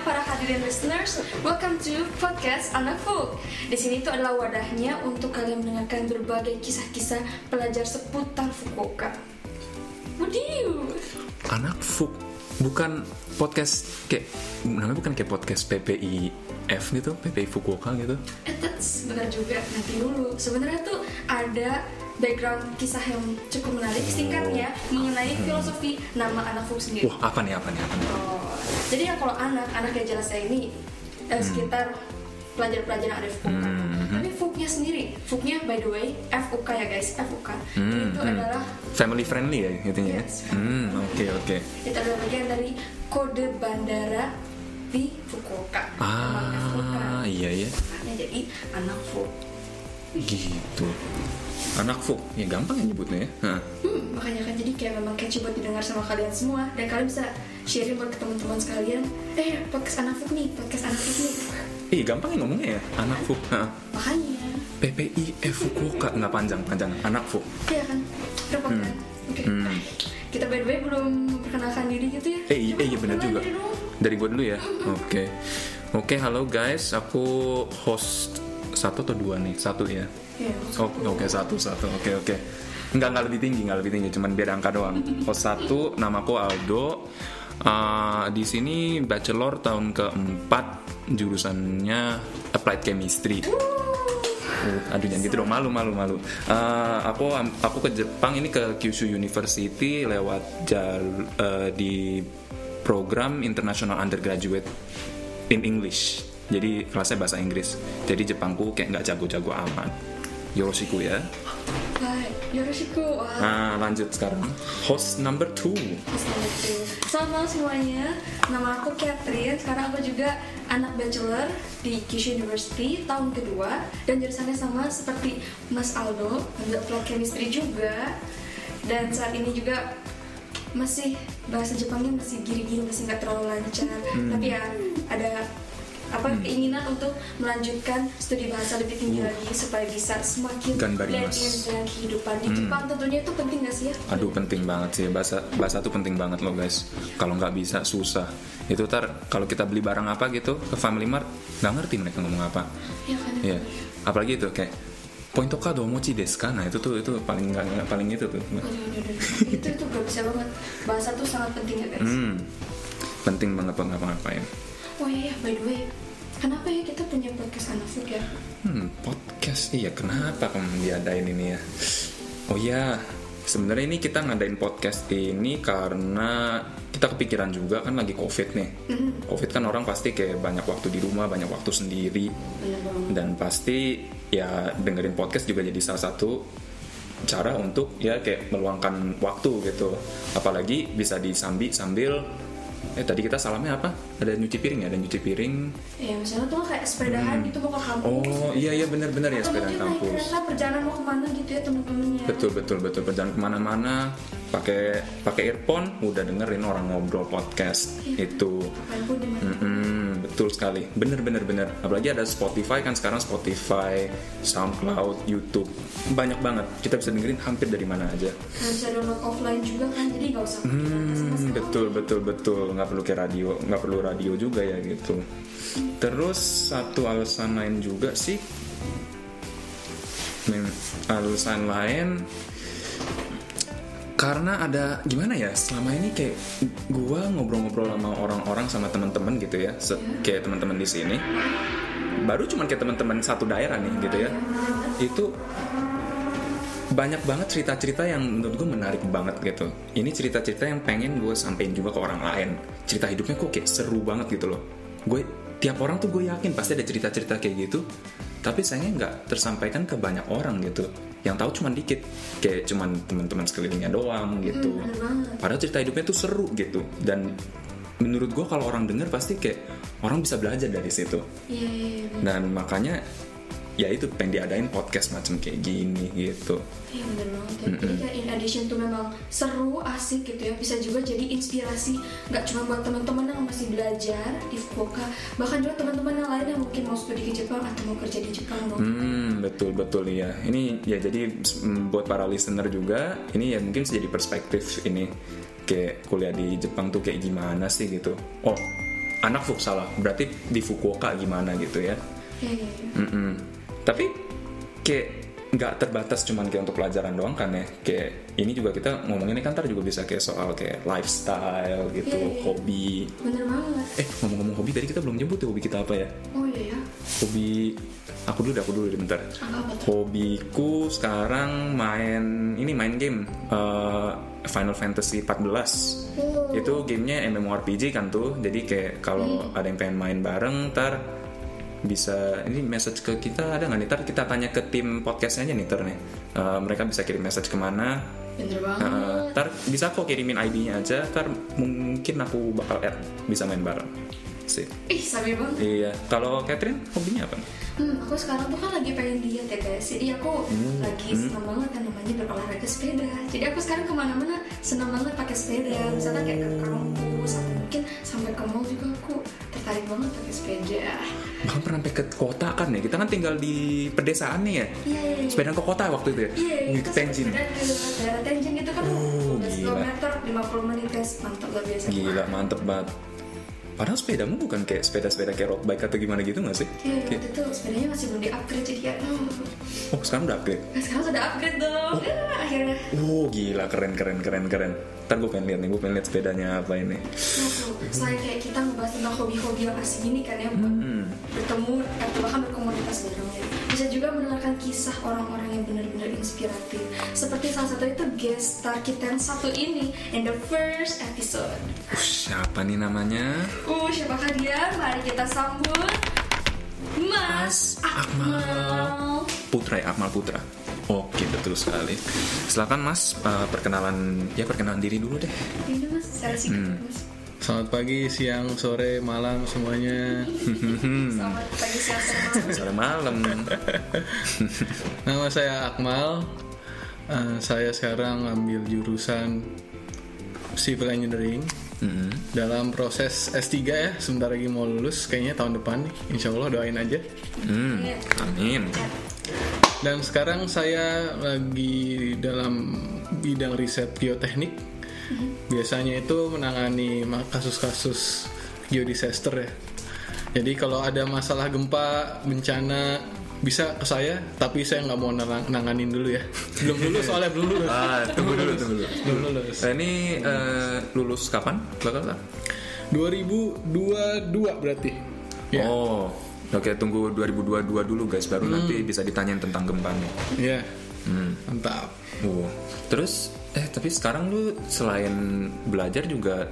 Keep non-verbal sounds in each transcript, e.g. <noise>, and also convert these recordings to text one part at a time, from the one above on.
para hadirin listeners. Welcome to podcast Anak Fuk. Di sini itu adalah wadahnya untuk kalian mendengarkan berbagai kisah-kisah pelajar seputar Fukuoka. Wudiu. Anak Fuk bukan podcast kayak namanya bukan kayak podcast PPIF gitu, PPI Fukuoka gitu. Eh, that's benar juga. Nanti dulu. Sebenarnya tuh ada background kisah yang cukup menarik singkatnya mengenai filosofi nama Anak Fuk sendiri. Wah, apa nih apa nih apa nih? Oh, jadi ya kalau anak, anak yang jelas saya ini eh, sekitar pelajar-pelajar yang ada di FUK. Hmm. Tapi FUK-nya sendiri, FUK-nya by the way, FUK ya guys, FUK. Hmm, itu hmm. adalah Family friendly ya intinya ya. Hmm, oke oke. itu adalah bagian dari kode bandara di Fukuoka. Nama FUK. Ah, iya ya. Makanya jadi anak FUK. Gitu. Anak Fuk, ya gampang ya nyebutnya ya. Hah. Hmm, makanya kan jadi kayak memang catchy buat didengar sama kalian semua dan kalian bisa sharing buat ke teman-teman sekalian. Eh, podcast anak FUK nih, podcast anak FUK nih. Ih, gampang ya ngomongnya ya. Anak Fuk. Hah. Makanya. PPIF Fukuoka nggak panjang panjang. Anak Fuk. Iya kan, repot kan? Oke. Hmm. Kita by the way belum memperkenalkan diri gitu ya? Eh, iya, eh, iya benar juga. dari gue dulu ya. Oke. Oke, halo guys. Aku host satu atau dua nih? Satu ya. Iya, Oh, oke satu satu. Oke oke. Enggak enggak lebih tinggi, enggak lebih tinggi, cuman biar angka doang. Host satu, namaku Aldo. Uh, di sini bachelor tahun keempat, jurusannya applied chemistry. Uh, aduh jangan gitu dong malu malu malu. Uh, aku aku ke Jepang ini ke Kyushu University lewat jal uh, di program International Undergraduate in English. Jadi kelasnya bahasa Inggris. Jadi Jepangku kayak nggak jago-jago amat. Yoroshiku ya. Yoroshiku. Wah, Nah lanjut sekarang. Host number two. Assalamualaikum. Selamat malam semuanya. Nama aku Catherine. Sekarang aku juga anak bachelor di Kyushu University tahun kedua dan jurusannya sama seperti Mas Aldo, ambil applied chemistry juga. Dan saat ini juga masih bahasa Jepangnya masih giri-giri masih nggak terlalu lancar. Hmm. Tapi ya ada apa keinginan untuk melanjutkan studi bahasa lebih tinggi Uh. lagi supaya bisa semakin Ganbarimasu. blend in dengan kehidupan di Hmm. Jepang tentunya itu penting gak sih ya? Aduh penting banget sih bahasa bahasa tuh penting banget loh guys. Kalau nggak bisa susah. Itu tar kalau kita beli barang apa gitu ke Family Mart nggak ngerti mereka ngomong apa. Ya kan? Iya. Apalagi itu kayak poin toka domochi desu ka? Nah itu tuh itu paling nggak paling itu tuh. Aduh, aduh, aduh. itu itu gak bisa banget bahasa tuh sangat penting ya guys Hmm. Penting banget buat ngapa-ngapain. Oh iya by the way kenapa ya kita punya podcast anak food ya Hmm, podcast iya kenapa kamu diadain ini ya? Oh iya, sebenarnya ini kita ngadain podcast ini karena kita kepikiran juga kan lagi covid nih. Covid kan orang pasti kayak banyak waktu di rumah, banyak waktu sendiri, dan pasti ya dengerin podcast juga jadi salah satu cara untuk ya kayak meluangkan waktu gitu. Apalagi bisa disambi sambil eh tadi kita salamnya apa? Ada nyuci piring ya? Ada nyuci piring. ya misalnya tuh kayak sepedahan gitu mau ke kampus Oh iya iya benar-benar ya atau sepeda mungkin naik kampus. kereta perjalanan mau ke mana gitu ya teman-temannya Betul betul betul perjalanan ke mana-mana pakai pakai earphone udah dengerin orang ngobrol podcast Iya. itu. mana Mm-mm, betul sekali, bener bener bener. Apalagi ada Spotify kan sekarang Spotify, SoundCloud, YouTube banyak banget. Kita bisa dengerin hampir dari mana aja. Nah, bisa download offline juga kan jadi nggak usah Hmm, betul betul betul. Nggak perlu kayak radio, nggak perlu radio juga ya gitu. Terus satu alasan lain juga sih, Men- alasan lain karena ada gimana ya selama ini kayak gua ngobrol-ngobrol sama orang-orang sama teman-teman gitu ya se- kayak teman-teman di sini. Baru cuman kayak teman-teman satu daerah nih gitu ya. Itu banyak banget cerita-cerita yang menurut gue menarik banget gitu. Ini cerita-cerita yang pengen gue sampein juga ke orang lain. Cerita hidupnya kok kayak seru banget gitu loh. Gue tiap orang tuh gue yakin pasti ada cerita-cerita kayak gitu. Tapi sayangnya nggak tersampaikan ke banyak orang gitu yang tahu cuman dikit kayak cuman teman-teman sekelilingnya doang gitu. Hmm, padahal cerita hidupnya tuh seru gitu. Dan menurut gue kalau orang denger pasti kayak orang bisa belajar dari situ. Iya iya bener. dan makanya ya itu pengen diadain podcast macam kayak gini gitu Iya bener banget ya. Jadi kayak in addition tuh memang seru, asik gitu ya. Bisa juga jadi inspirasi nggak cuma buat teman-teman yang masih belajar di Fukuoka, bahkan juga teman-teman yang lain yang mungkin mau studi ke Jepang atau mau kerja di Jepang. Mau Hmm, betul betul ya. Ini ya jadi mm, buat para listener juga, ini ya mungkin jadi perspektif ini kayak kuliah di Jepang tuh kayak gimana sih gitu. Oh, anak futsal lah. Berarti di Fukuoka gimana gitu ya? Iya, iya, iya. Tapi kayak nggak terbatas cuman kayak untuk pelajaran doang kan ya. Kayak ini juga kita ngomonginnya kan ntar juga bisa kayak soal kayak lifestyle gitu, Iya, iya. hobi. Bener banget. Eh ngomong-ngomong hobi tadi kita belum nyebut ya hobi kita apa ya? Oh iya ya. Hobi aku dulu deh, aku dulu deh bentar. Apa? Hobiku sekarang main ini main game eh, Final Fantasy 14. Oh. Itu gamenya MMORPG kan tuh. Jadi kayak kalau ada yang pengen main bareng ntar bisa ini message ke kita ada nggak nih? Ntar kita tanya ke tim podcastnya aja nih ntar nih. Eh, mereka bisa kirim message ke mana? Bener banget. Eh, ntar bisa kok kirimin ID-nya aja. Ntar mungkin aku bakal add bisa main bareng. Sip. Ih, sabi banget. Iya. Kalau Catherine hobinya apa? Hmm, aku sekarang tuh kan lagi pengen diet ya guys Jadi aku lagi senang banget kan namanya berolahraga sepeda Jadi aku sekarang ke mana-mana senang banget pakai sepeda Misalnya kayak ke kampus atau mungkin sampai ke mall juga aku tertarik banget pakai sepeda Bahkan pernah sampai ke kota kan ya? Kita kan tinggal di pedesaan nih ya. Iya, iya, iya Sepeda ke kota waktu itu ya? Iya, Di itu Tenjin. sepeda ke daerah Tenjin itu kan Oh, 12 gila. km 50 menit guys Mantap luar biasa Gila, mantep banget. Padahal sepedamu bukan kayak sepeda-sepeda kayak road bike atau gimana gitu gak sih? Iya, Kayak- waktu itu sepedanya masih belum di-upgrade jadi ya hmm. oh, sekarang udah upgrade. Nah, sekarang sudah upgrade dong Ya, akhirnya Oh, gila, keren, keren, keren, keren. Ntar gue pengen lihat nih, gue pengen lihat sepedanya apa ini. Nah, tuh, selain kayak kita ngebahas tentang hobi-hobi yang asing ini kan ya Hmm. bertemu atau bahkan berkomunitas dalamnya bisa juga mendengarkan kisah orang-orang yang benar-benar inspiratif seperti salah satu itu guest star kita yang satu ini in the first episode Uh, siapa nih namanya? uh siapakah dia mari kita sambut Mas Akmal Putra ya, Akmal Putra. Oke, betul sekali. Silakan Mas, eh, perkenalan ya perkenalan diri dulu deh. ini mas secara singkat Hmm. mas Selamat pagi, siang, sore, malam semuanya. selamat pagi siang sore malam Sore malam. <laughs> Nama saya Akmal. Eh, saya sekarang ambil jurusan Civil Engineering Mm-mm. dalam proses S3 ya. Sebentar lagi mau lulus, kayaknya tahun depan nih. Insya Allah doain aja. Hmm, Iya. Amin. Dan sekarang saya lagi dalam bidang riset geoteknik. Biasanya itu menangani kasus-kasus geodisaster ya. Jadi kalau ada masalah gempa, bencana bisa ke saya, tapi saya nggak mau nang- nanganin dulu ya. Belum lulus soalnya belum lulus. Ah, tunggu dulu, tunggu dulu. Belum lulus. Eh, ini eh, lulus kapan? Bakal tak? 2022 berarti. Ya. Oh, oke tunggu 2022 dulu guys, baru nanti bisa ditanyain tentang gempanya. Ya. Hmm. Mantap. Oh. Terus, eh tapi sekarang lu selain belajar juga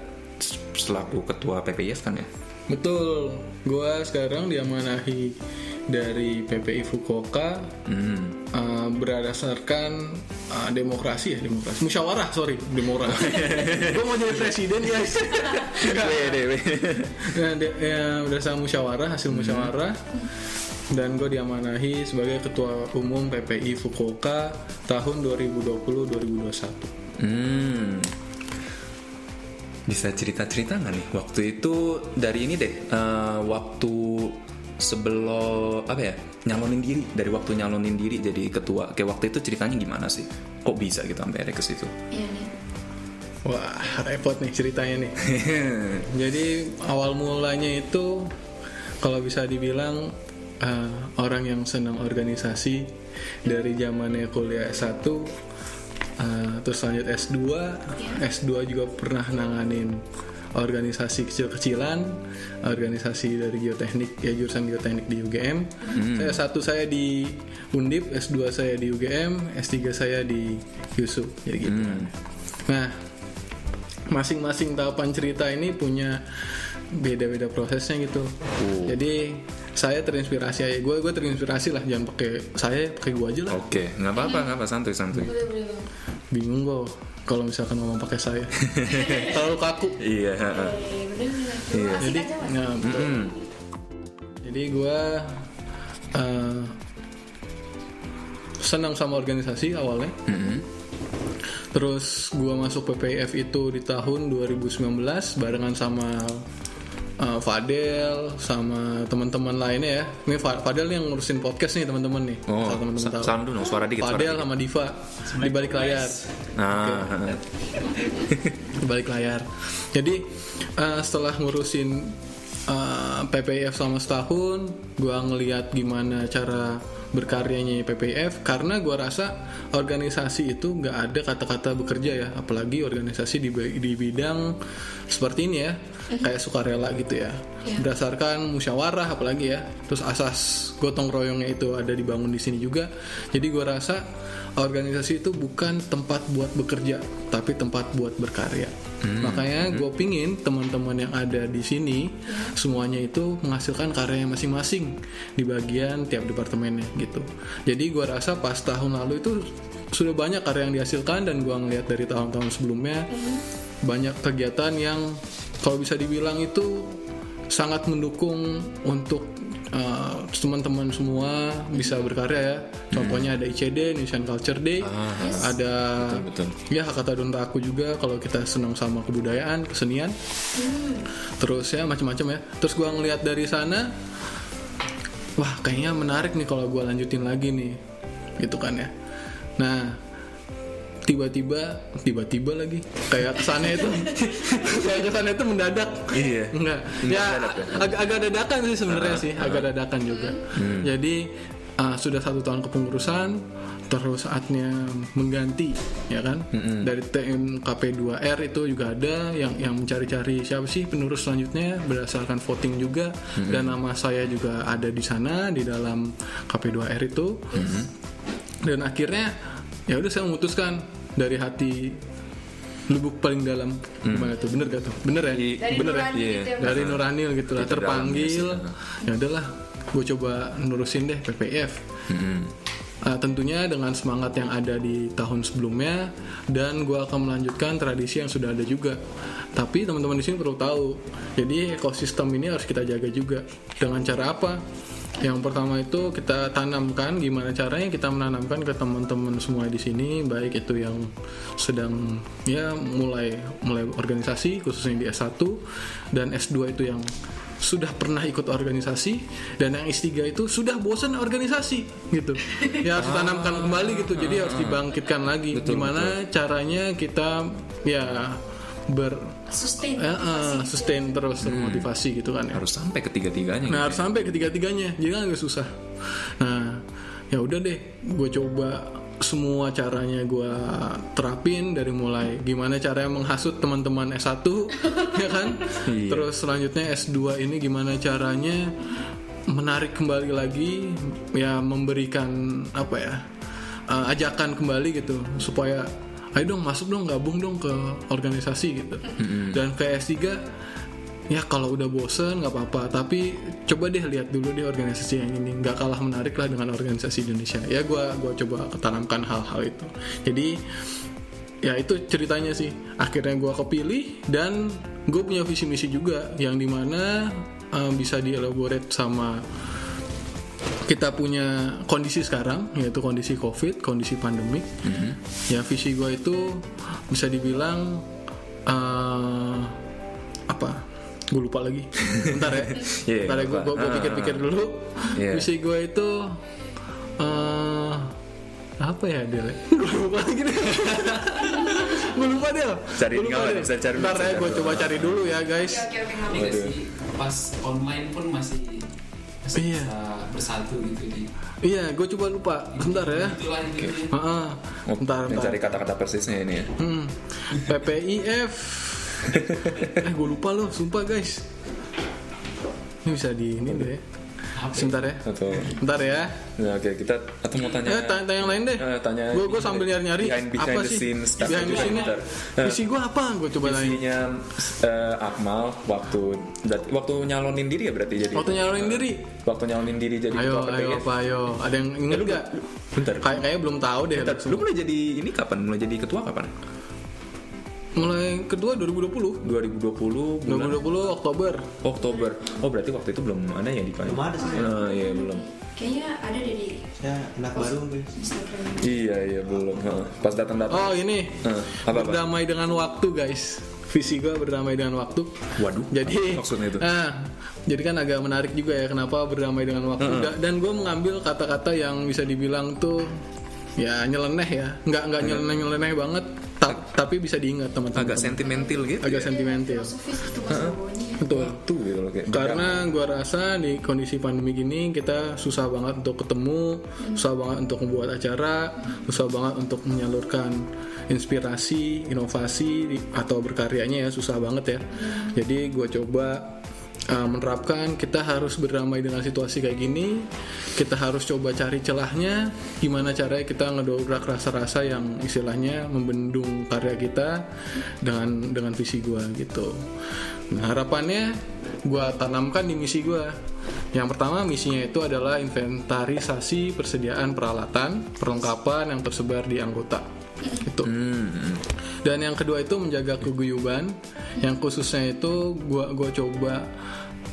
selaku ketua PPIF kan ya? Betul. Gua sekarang diamanahi dari PPI Fukuoka Hmm. uh, berdasarkan uh, demokrasi ya demokrasi musyawarah sorry demokrasi <laughs> gue mau jadi presiden ya nah, de- ya, berdasarkan musyawarah hasil musyawarah dan gue diamanahi sebagai ketua umum PPI Fukuoka tahun 2020-2021 Hmm. Bisa cerita-cerita nggak nih? Waktu itu dari ini deh, eh, waktu sebelum apa ya nyalonin diri. Dari waktu nyalonin diri jadi ketua. Kayak waktu itu ceritanya gimana sih? Kok bisa gitu sampai ada ke situ? Iya nih. Wah repot nih ceritanya nih. <laughs> Jadi awal mulanya itu kalau bisa dibilang uh, orang yang senang organisasi dari zamannya kuliah S1 uh, terus lanjut S2 S2 juga pernah nanganin organisasi kecil-kecilan organisasi dari geoteknik ya jurusan geoteknik di UGM saya satu saya di Undip S2 saya di UGM S3 saya di YUSU jadi gitu nah masing-masing tahapan cerita ini punya beda-beda prosesnya gitu. Jadi saya terinspirasi aja. Gue gue terinspirasi lah jangan pakai saya pakai gue aja lah. oke nggak apa-apa nggak apa santuy santuy Bingung gue kalau misalkan ngomong pakai saya. <laughs> Terlalu kaku. iya Iya. Jadi nah, betul. Hmm. Jadi gue eh, senang sama organisasi awalnya. Mm-mm. Terus gua masuk PPIF itu di tahun 2019 barengan sama uh, Fadel sama teman-teman lainnya ya. Ini Fa- Fadel yang ngurusin podcast nih teman-teman nih. oh teman-teman sa- tahu. salam dulu dong suara dikit suara Fadel dikit sama Diva di balik layar. nah heeh. Di balik layar. Jadi uh, setelah ngurusin uh, PPIF selama setahun gue ngeliat gimana cara berkaryanya PPIF karena gue rasa organisasi itu nggak ada kata-kata bekerja ya apalagi organisasi di, di bidang seperti ini ya <laughs> kayak sukarela gitu ya. Iya. berdasarkan musyawarah apalagi ya. Terus asas gotong royongnya itu ada dibangun di sini juga. Jadi gue rasa organisasi itu bukan tempat buat bekerja tapi tempat buat berkarya. Makanya gue pingin teman-teman yang ada di sini semuanya itu menghasilkan karyanya masing-masing di bagian tiap departemennya gitu. Jadi gue rasa pas tahun lalu itu sudah banyak karya yang dihasilkan dan gue ngeliat dari tahun-tahun sebelumnya banyak kegiatan yang kalau bisa dibilang itu sangat mendukung untuk uh, teman-teman semua bisa berkarya ya. Contohnya ada ICD, Indonesian Culture Day, ada betul. ya kata Donta aku juga kalau kita senang sama kebudayaan, kesenian, terus ya macam-macam ya. Terus gua ngelihat dari sana, wah kayaknya menarik nih kalau gua lanjutin lagi nih, gitu kan ya. Nah tiba-tiba tiba-tiba lagi. Kayak kesannya itu. <laughs> Kayak kesannya itu mendadak. Iya. enggak. Ya mendadak ya? agak agak dadakan sih sebenarnya sih. Agak dadakan juga. Jadi uh, sudah satu tahun kepengurusan terus saatnya mengganti ya kan? Dari TM KP2R itu juga ada yang yang mencari-cari siapa sih penerus selanjutnya berdasarkan voting juga. Dan nama saya juga ada di sana di dalam KP2R itu. Dan akhirnya ya udah saya memutuskan dari hati lubuk paling dalam. Gimana tuh? Bener gak tuh? Bener ya? I- Dari bener ya? Iya. gitu ya, dari Nurani gitu lah terpanggil. ya udahlah gue coba nurusin deh PPF Mm-mm. Uh, tentunya dengan semangat yang ada di tahun sebelumnya dan gue akan melanjutkan tradisi yang sudah ada juga. Tapi teman-teman di sini perlu tahu jadi ekosistem ini harus kita jaga juga. Dengan cara apa? Yang pertama itu kita tanamkan gimana caranya kita menanamkan ke teman-teman semua di sini baik itu yang sedang ya mulai mulai organisasi khususnya di S1 dan S2 itu yang sudah pernah ikut organisasi dan yang S3 itu sudah bosan organisasi gitu. Ya harus ditanamkan kembali gitu. Jadi harus dibangkitkan lagi gimana caranya kita ya ber sustain eh, eh, sustain terus termotivasi gitu kan ya. Harus sampai ketiga-tiganya. Nah harus sampai ketiga-tiganya, jadi kan agak susah. Nah ya udah deh, gue coba semua caranya gue terapin dari mulai gimana caranya menghasut teman-teman S1 <laughs> ya kan, Iya. terus selanjutnya S2 ini gimana caranya menarik kembali lagi ya memberikan apa ya uh, ajakan kembali gitu supaya ayo dong masuk dong gabung dong ke organisasi gitu. Dan ke S3 ya kalau udah bosen nggak apa-apa. Tapi coba deh lihat dulu deh organisasi yang ini. Nggak kalah menarik lah dengan organisasi Indonesia. Ya gua gua coba ketanamkan hal-hal itu. Jadi ya itu ceritanya sih. Akhirnya gua kepilih dan gue punya visi misi juga yang di mana eh, bisa dielaborate sama kita punya kondisi sekarang yaitu kondisi covid kondisi pandemik. Ya visi gue itu bisa dibilang eh, apa gue lupa lagi <laughs> bentar ya Iya, bentar ya gue gue pikir-pikir dulu Iya. visi gue itu eh apa ya dia <laughs> gue lupa lagi deh <laughs> gue lupa deh Cari nggak, deh. bisa cari, bentar bisa ya cari. gue coba cari dulu ya guys pas online pun masih masih Iya. bisa bersatu gitu di iya gue coba lupa bentar ya intinya. Heeh. Oh, bentar bentar Mencari kata-kata persisnya ini ya. Hmm, PPIF. Eh, gue lupa loh, sumpah guys. Ini bisa di ini deh. Sebentar ya. Atau Bentar ya. ya, oke kita atau mau tanya Eh, tanya, tanya yang lain deh. Eh, tanya gue gue sambil nyari-nyari behind- behind apa the sih scenes behind the scene. Visi gue apa? Gue coba tanya. Visinya eh, Akmal waktu berarti- waktu nyalonin diri ya berarti jadi Waktu nyalonin diri. waktu nyalonin diri jadi Ayo, ketua ayo PPIF. apa ayo? Ada yang inget gak? Bentar. Kayak kayak belum tahu deh. Bentar, lu mulai jadi ini kapan? Mulai jadi ketua kapan? Mulai kedua 2020. 2020 bulan 2020 Oktober. Oktober. Oh berarti waktu itu belum ada ya di Belum ada sih. Nah, iya belum. Kayaknya ada deh di Saya anak baru. Instagram. Iya iya belum. Pas datang datang. Oh ini Eh, apa apa? berdamai dengan waktu guys. Visi gue berdamai dengan waktu. Waduh. Jadi maksudnya itu? ah, jadi kan agak menarik juga ya kenapa berdamai dengan waktu. Da- Dan gue mengambil kata-kata yang bisa dibilang tuh ya nyeleneh ya, nggak nggak nyeleneh nyeleneh banget, ta- tapi bisa diingat teman-teman. Agak sentimental gitu. Agak ya? sentimental. Gitu betul waktu gitu loh kayak karena gua rasa di kondisi pandemi gini kita susah banget untuk ketemu susah banget untuk membuat acara susah banget untuk menyalurkan inspirasi inovasi atau berkaryanya ya susah banget ya jadi gua coba uh, menerapkan kita harus berdamai dengan situasi kayak gini kita harus coba cari celahnya gimana caranya kita ngedobrak rasa-rasa yang istilahnya membendung karya kita dengan dengan visi gua gitu. Nah harapannya gua tanamkan di misi gua. Yang pertama misinya itu adalah inventarisasi persediaan peralatan perlengkapan yang tersebar di anggota itu dan yang kedua itu menjaga keguyuban. Yang khususnya itu gua gua coba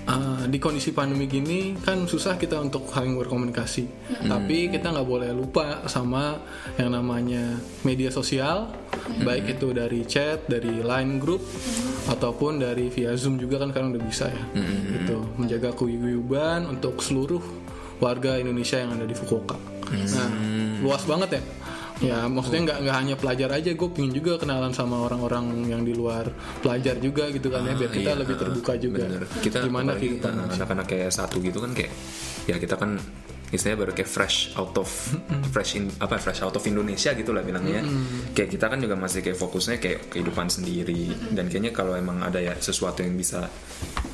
uh, di kondisi pandemi gini kan susah kita untuk saling berkomunikasi. Tapi kita nggak boleh lupa sama yang namanya media sosial baik itu dari chat dari line group ataupun dari via zoom juga kan sekarang udah bisa ya. Gitu. Menjaga keguyuban untuk seluruh warga Indonesia yang ada di Fukuoka. Nah luas banget ya Ya, maksudnya nggak nggak hanya pelajar aja, gue pingin juga kenalan sama orang-orang yang di luar pelajar juga gitu kan ya, biar kita iya, lebih terbuka juga. bener kita Gimana kehidupan uh, anak-anak kayak satu gitu kan kayak ya kita kan istilahnya baru kayak fresh out of fresh in apa fresh out of Indonesia gitu lah bilangnya. Kayak kita kan juga masih kayak fokusnya kayak kehidupan sendiri. Dan kayaknya kalau emang ada ya sesuatu yang bisa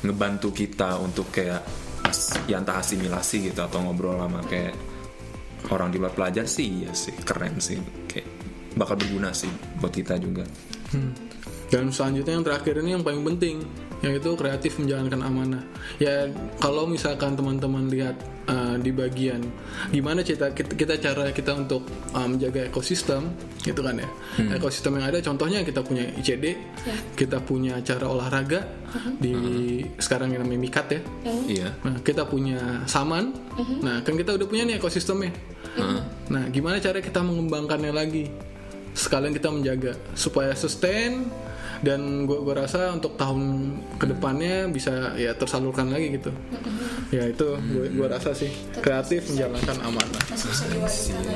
ngebantu kita untuk kayak as- ya entah asimilasi gitu atau ngobrol sama kayak orang di luar pelajar sih iya sih keren sih kayak bakal berguna sih buat kita juga Hmm. Dan selanjutnya yang terakhir ini yang paling penting, yaitu kreatif menjalankan amanah. Ya kalau misalkan teman-teman lihat uh, di bagian gimana kita, kita kita cara kita untuk uh, menjaga ekosistem, gitu kan ya. Ekosistem yang ada, contohnya kita punya ICD, kita punya cara olahraga di sekarang yang namanya Mikat ya. iya Nah, kita punya saman. Nah, kan kita udah punya nih ekosistemnya. Nah, gimana cara kita mengembangkannya lagi? Sekalian kita menjaga supaya sustain dan gue rasa untuk tahun ke depannya bisa ya tersalurkan lagi gitu. Ya itu gue gua rasa sih kreatif menjalankan amanah.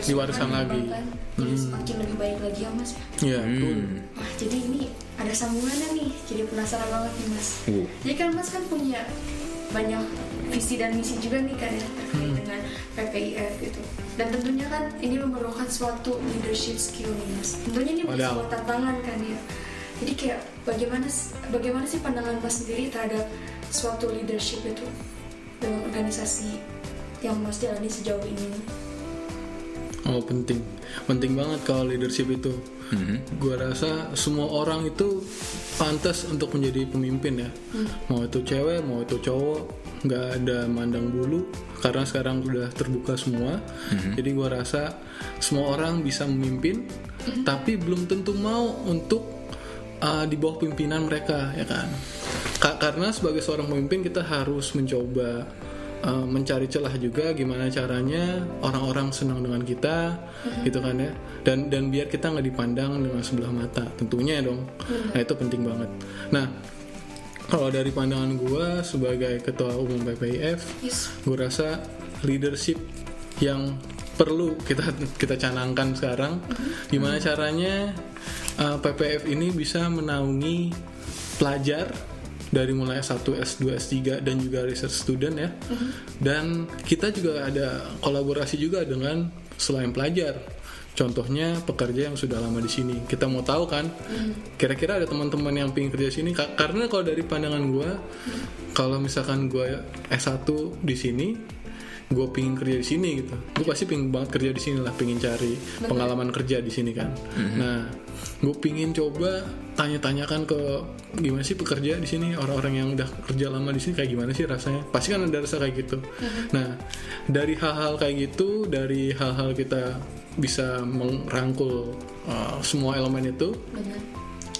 diwariskan lagi kan jadi semakin lebih baik lagi ya mas Ya, betul. Wah, jadi ini ada sambungannya nih. Jadi penasaran banget nih, Mas. Uh. Jadi kan Mas kan punya banyak visi dan misi juga nih kan ya terkait dengan PPIF gitu. Dan tentunya kan ini memerlukan suatu leadership skill nih, Mas. Tentunya ini Wadaw. sebuah tantangan kan ya. Jadi kayak bagaimana bagaimana sih pandangan Mas sendiri terhadap suatu leadership itu dengan organisasi yang Mas jalani sejauh ini? Oh penting, penting banget kalau leadership itu. Gua rasa semua orang itu pantas untuk menjadi pemimpin ya. Mau itu cewek, mau itu cowok, nggak ada mandang bulu karena sekarang udah terbuka semua. Jadi gua rasa semua orang bisa memimpin, tapi belum tentu mau untuk uh, di bawah pimpinan mereka ya kan. Ka- karena sebagai seorang pemimpin kita harus mencoba uh, mencari celah juga gimana caranya orang-orang senang dengan kita gitu kan ya? Dan dan biar kita nggak dipandang dengan sebelah mata tentunya ya dong nah itu penting banget. Nah kalau dari pandangan gue sebagai ketua umum PPIF Yes. gue rasa leadership yang perlu kita kita canangkan sekarang gimana caranya uh, PPF ini bisa menaungi pelajar dari mulai S1, S2, S3 dan juga research student ya. Dan kita juga ada kolaborasi juga dengan selain pelajar. Contohnya pekerja yang sudah lama di sini. Kita mau tahu kan, kira-kira ada teman-teman yang pengen kerja di sini. Ka- Karena kalau dari pandangan gue, kalau misalkan gue S1 di sini, gue pingin kerja di sini gitu. Gue pasti pingin banget kerja di sini lah pingin cari pengalaman kerja di sini kan. Nah gue pingin coba tanya-tanyakan ke gimana sih pekerja di sini? Orang-orang yang udah kerja lama di sini kayak gimana sih rasanya? Pasti kan ada rasa kayak gitu. Nah dari hal-hal kayak gitu dari hal-hal kita bisa merangkul uh, semua elemen itu Benar.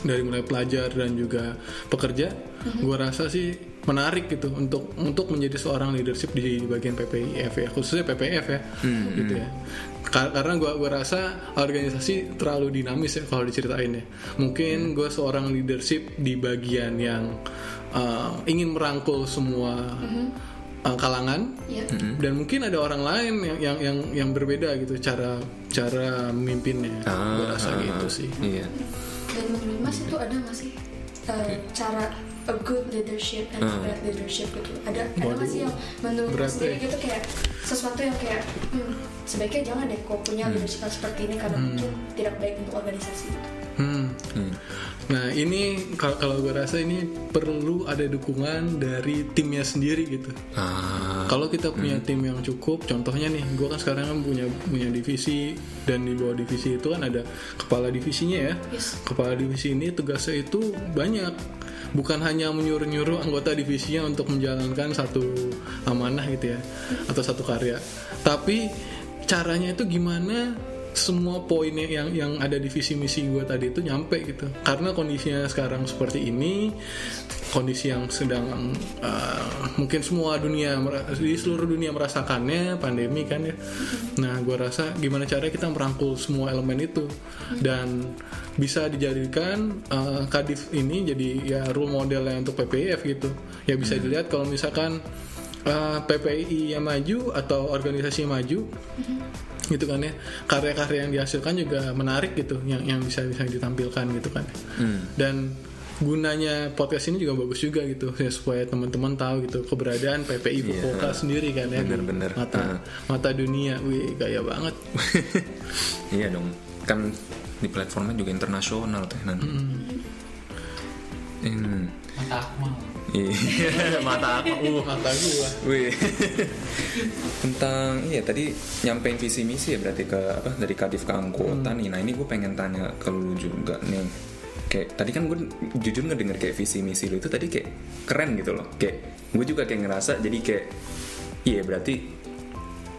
dari mulai pelajar dan juga pekerja, gue rasa sih menarik gitu untuk untuk menjadi seorang leadership di, di bagian PPIF ya khususnya PPF ya gitu ya. Ka- karena gue gua rasa organisasi terlalu dinamis ya kalau diceritain ya. Mungkin gue seorang leadership di bagian yang uh, ingin merangkul semua uh, kalangan Ya. dan mungkin ada orang lain yang yang yang, yang berbeda gitu cara cara memimpinnya gue rasa gitu sih. iya. Dan menurut Mas itu ada nggak sih eh, cara a good leadership and Hmm. bad leadership gitu ada ada nggak sih yang menurut berat sendiri ya. gitu kayak sesuatu yang kayak hmm, sebaiknya jangan deh kok punya leadership yang seperti ini karena mungkin tidak baik untuk organisasi gitu. Hmm. Hmm. Nah ini kalau kalau gue rasa ini perlu ada dukungan dari timnya sendiri gitu. Ah, Kalau kita punya tim yang cukup, contohnya nih, gue kan sekarang kan punya punya divisi dan di bawah divisi itu kan ada kepala divisinya ya. Yes. Kepala divisi ini tugasnya itu banyak, bukan hanya menyuruh-nyuruh anggota divisinya untuk menjalankan satu amanah gitu ya, atau satu karya. Tapi caranya itu gimana semua poinnya yang yang ada di visi misi gue tadi itu nyampe gitu. Karena kondisinya sekarang seperti ini kondisi yang sedang uh, mungkin semua dunia di seluruh dunia merasakannya pandemi kan ya. Nah gue rasa gimana caranya kita merangkul semua elemen itu. Dan bisa dijadikan uh, kadif ini jadi ya role modelnya untuk PPIF gitu. Ya bisa dilihat kalau misalkan uh, PPI yang maju atau organisasi yang maju gitu kan ya karya-karya yang dihasilkan juga menarik gitu yang yang bisa bisa ditampilkan gitu kan hmm. dan gunanya podcast ini juga bagus juga gitu ya supaya teman-teman tahu gitu keberadaan PPI Iya. Fukuoka sendiri kan ya di Bener-bener. mata Ah. mata dunia wih gaya banget <laughs> iya dong kan di platformnya juga internasional teh nanti Hmm. Mata akmal Iya, mata aku. Uh, <laughs> mata gua Wih. Tentang iya tadi nyampein visi misi ya berarti ke apa dari Kadif ke anggota nih. Nah, ini gue pengen tanya ke lu juga nih. Kayak tadi kan gue jujur ngedenger kayak visi misi lu itu tadi kayak keren gitu loh. Kayak gue juga kayak ngerasa jadi kayak iya berarti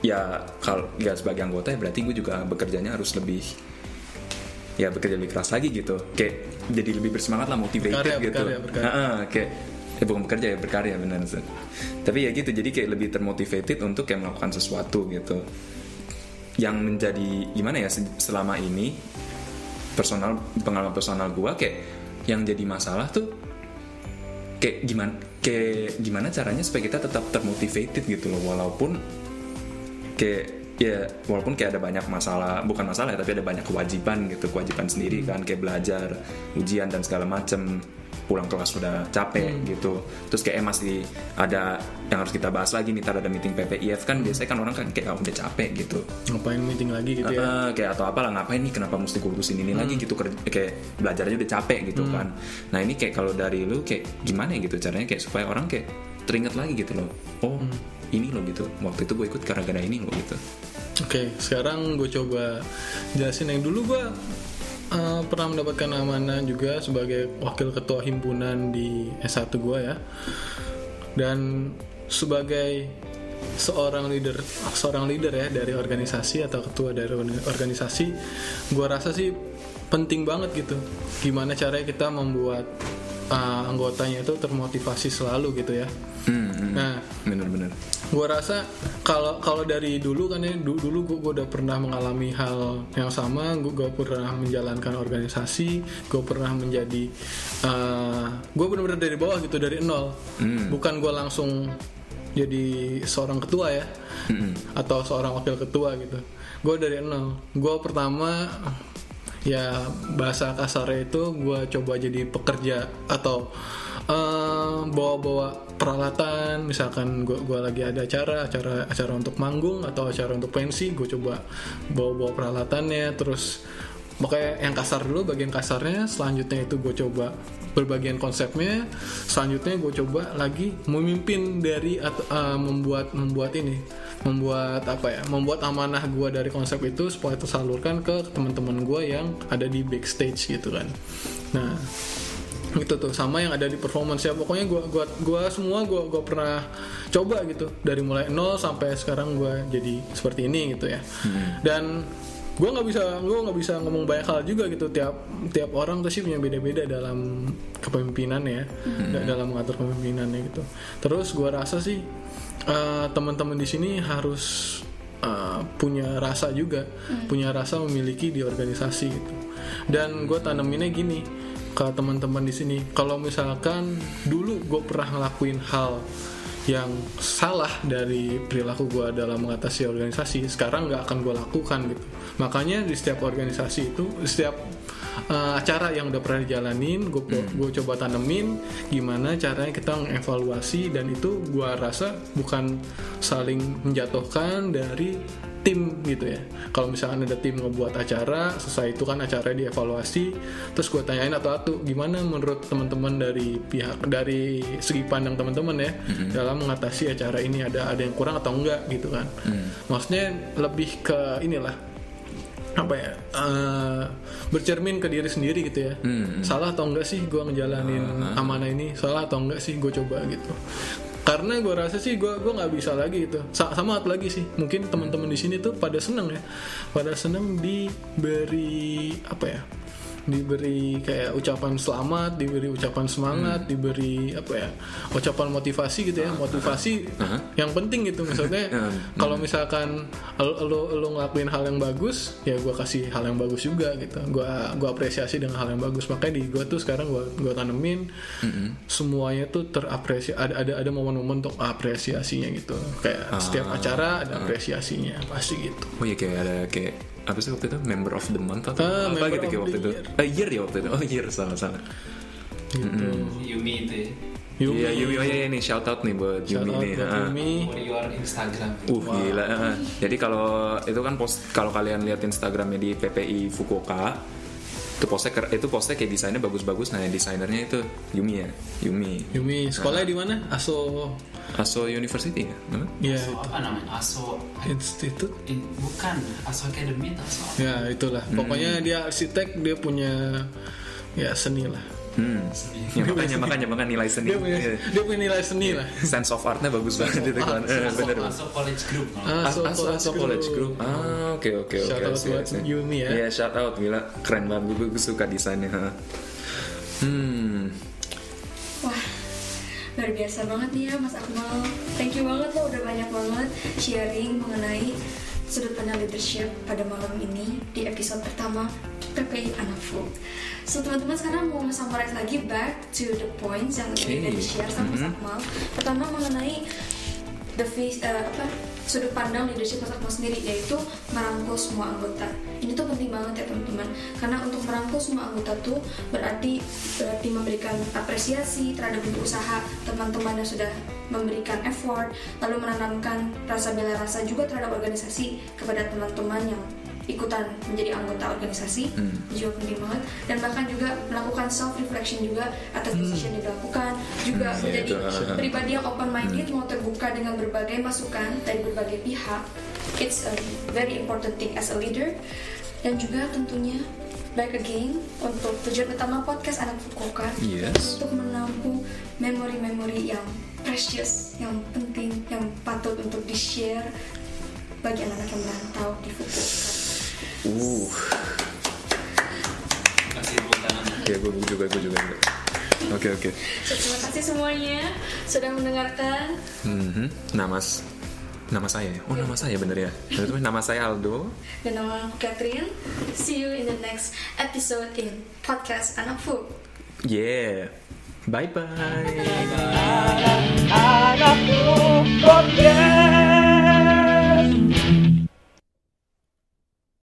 ya kalau ya sebagai anggota ya berarti gue juga bekerjanya harus lebih ya bekerja lebih keras lagi gitu. Kayak jadi lebih bersemangat lah motivated Berkarya, gitu. berkarya, berkarya. Heeh, kayak eh, bukan bekerja ya berkarya benar tapi ya gitu jadi kayak lebih termotivated untuk kayak melakukan sesuatu gitu. Yang menjadi gimana ya se- selama ini personal pengalaman personal gua kayak yang jadi masalah tuh kayak gimana kayak gimana caranya supaya kita tetap termotivated gitu loh walaupun kayak ya walaupun kayak ada banyak masalah bukan masalah ya tapi ada banyak kewajiban gitu kewajiban sendiri kan kayak belajar ujian dan segala macem pulang kelas sudah capek gitu. Terus kayak eh, masih ada yang harus kita bahas lagi nih tar ada meeting PPIF kan biasanya kan orang kan kayak ah, udah capek gitu. Ngapain meeting lagi gitu ya? Eh, kayak atau apalah ngapain nih kenapa mesti kurusin ini lagi? Gitu kayak belajarnya udah capek gitu kan. Nah ini kayak kalau dari lu kayak gimana ya gitu caranya kayak supaya orang kayak teringat lagi gitu loh. Oh ini loh gitu waktu itu gue ikut gara-gara ini loh gitu Oke, sekarang gue coba jelasin yang dulu gue uh, pernah mendapatkan amanah juga sebagai wakil ketua himpunan di S1 gue ya. Dan sebagai seorang leader, seorang leader ya dari organisasi atau ketua dari organisasi, gue rasa sih penting banget gitu. Gimana caranya kita membuat uh, anggotanya itu termotivasi selalu gitu ya. hmm, hmm. Nah, bener-bener. gue rasa kalau kalau dari dulu kan ya du- dulu gue udah pernah mengalami hal yang sama. Gue pernah menjalankan organisasi gue pernah menjadi gue benar-benar dari bawah gitu dari nol. Bukan gue langsung jadi seorang ketua ya atau seorang wakil ketua gitu. Gue dari nol. Gue pertama ya bahasa kasarnya itu gue coba jadi pekerja atau eh, bawa-bawa peralatan. Misalkan gue gua lagi ada acara acara acara untuk manggung atau acara untuk pensi gue coba bawa-bawa peralatannya. Terus makanya yang kasar dulu bagian kasarnya. Selanjutnya itu gue coba berbagian konsepnya. Selanjutnya gue coba lagi memimpin dari eh, membuat membuat ini membuat apa ya membuat amanah gue dari konsep itu supaya tersalurkan ke teman-teman gue yang ada di backstage gitu kan. Nah itu tuh sama yang ada di performance ya. Pokoknya gua gua gua semua gua gua pernah coba gitu. Dari mulai nol sampai sekarang gua jadi seperti ini gitu ya. Dan gua nggak bisa gua nggak bisa ngomong banyak hal juga gitu. Tiap tiap orang tuh sih punya beda-beda dalam kepemimpinannya ya. Da- dalam mengatur kepemimpinannya gitu. Terus gua rasa sih eh, teman-teman di sini harus eh, punya rasa juga. Punya rasa memiliki di organisasi gitu. Dan gue tanaminnya gini ke teman-teman di sini. Kalau misalkan dulu gue pernah ngelakuin hal yang salah dari perilaku gue dalam mengatasi organisasi sekarang nggak akan gue lakukan gitu. Makanya di setiap organisasi itu setiap uh, acara yang udah pernah dijalanin gue gue coba tanemin gimana caranya kita mengevaluasi dan itu gue rasa bukan saling menjatuhkan dari tim gitu ya kalau misalkan ada tim ngebuat acara selesai itu kan acara dievaluasi terus gue tanyain atau-atau gimana menurut teman-teman dari pihak dari segi pandang teman-teman ya Mm-hmm. dalam mengatasi acara ini ada ada yang kurang atau enggak gitu kan Mm. maksudnya lebih ke inilah apa ya eh, bercermin ke diri sendiri gitu ya. Mm. salah atau enggak sih gue ngejalanin Ah. amanah ini? Salah atau enggak sih gue coba gitu. Karena gue rasa sih gue gua nggak bisa lagi gitu. Sa- sama satu lagi sih mungkin teman-teman di sini tuh pada seneng ya. Pada seneng diberi apa ya diberi kayak ucapan selamat diberi ucapan semangat diberi apa ya ucapan motivasi gitu ya motivasi Aha. yang penting gitu. Maksudnya <laughs> Hmm. kalau misalkan lo, lo ngelakuin hal yang bagus ya gue kasih hal yang bagus juga gitu. Gue gua apresiasi dengan hal yang bagus. Makanya di gue tuh sekarang gue gua tanemin semuanya tuh terapresiasi ada ada ada momen-momen untuk apresiasinya gitu. Kayak setiap acara ada apresiasinya pasti gitu. Oh iya kayak ada kayak apa sih waktu itu member of the month atau Ah, apa gitu kayak waktu itu? Ah year ya waktu itu. Oh year salah salah. gitu Yumi itu ya. Yumi, Iya Yumi oh iya iya, nih shout out nih buat shout Yumi out nih. buat ah. Yumi Instagram. Uh gila. ah. Jadi kalau itu kan post kalau kalian lihat Instagramnya di PPI Fukuoka itu postnya ker- itu postnya kayak desainnya bagus-bagus. Nah yang desainernya itu Yumi ya. Yumi. Yumi sekolahnya di mana? Aso. Aso University ya? Namanya? ya Aso itu. apa namanya? Aso institut in- bukan. Aso Academy atau Aso apa? ya itulah. Pokoknya dia arsitek dia punya ya seni lah Hmm. Ya, makanya makanya makanya nilai seni. dia punya Iya. dia punya nilai seni lah Sense of artnya bagus banget itu kan. Eh, Aso, bener. Aso College Group. Ah, Aso, Aso Aso, College Group. Ah, oke oke oke. Shout out buat. Yumi ya. Iya, shout out gila. Keren banget gue, gue suka desainnya. ha. Hmm. Wah, luar biasa banget nih ya Mas Akmal. Thank you banget lo udah banyak banget sharing mengenai sudut pandang leadership pada malam ini di episode pertama PPI Anak Food. So teman-teman sekarang mau summarize lagi back to the points yang Okay. di share sama Mas Mhm. Akmal. Pertama mengenai the vis- eh, apa sudut pandang leadership Mas Akmal sendiri yaitu merangkul semua anggota. Ini tuh penting banget ya teman-teman karena untuk merangkul semua anggota tuh berarti berarti memberikan apresiasi terhadap bentuk usaha teman-teman yang sudah memberikan effort lalu menanamkan rasa bela rasa juga terhadap organisasi kepada teman-teman yang ikutan menjadi anggota organisasi Hmm. Juga penting banget. Dan bahkan juga melakukan self reflection juga atas decision yang dilakukan juga menjadi itu. <laughs> pribadi yang open minded mau terbuka dengan berbagai masukan dari berbagai pihak. It's a very important thing as a leader. Dan juga tentunya back again untuk tujuan utama podcast anak Fukuoka. Yes. untuk menampung memori-memori yang precious yang penting yang patut untuk di share bagi anak-anak yang merantau di Fukuoka Uh. Kasih tepuk tangan. Ya gue juga gue juga. Oke oke. So, terima kasih semuanya sudah mendengarkan Mhm. Nama s- nama saya. ya? Oh nama saya bener ya. Nama saya Aldo. dan nama aku Catherine see you in the next episode in podcast anak food Yeah. Bye bye. Anakku podcast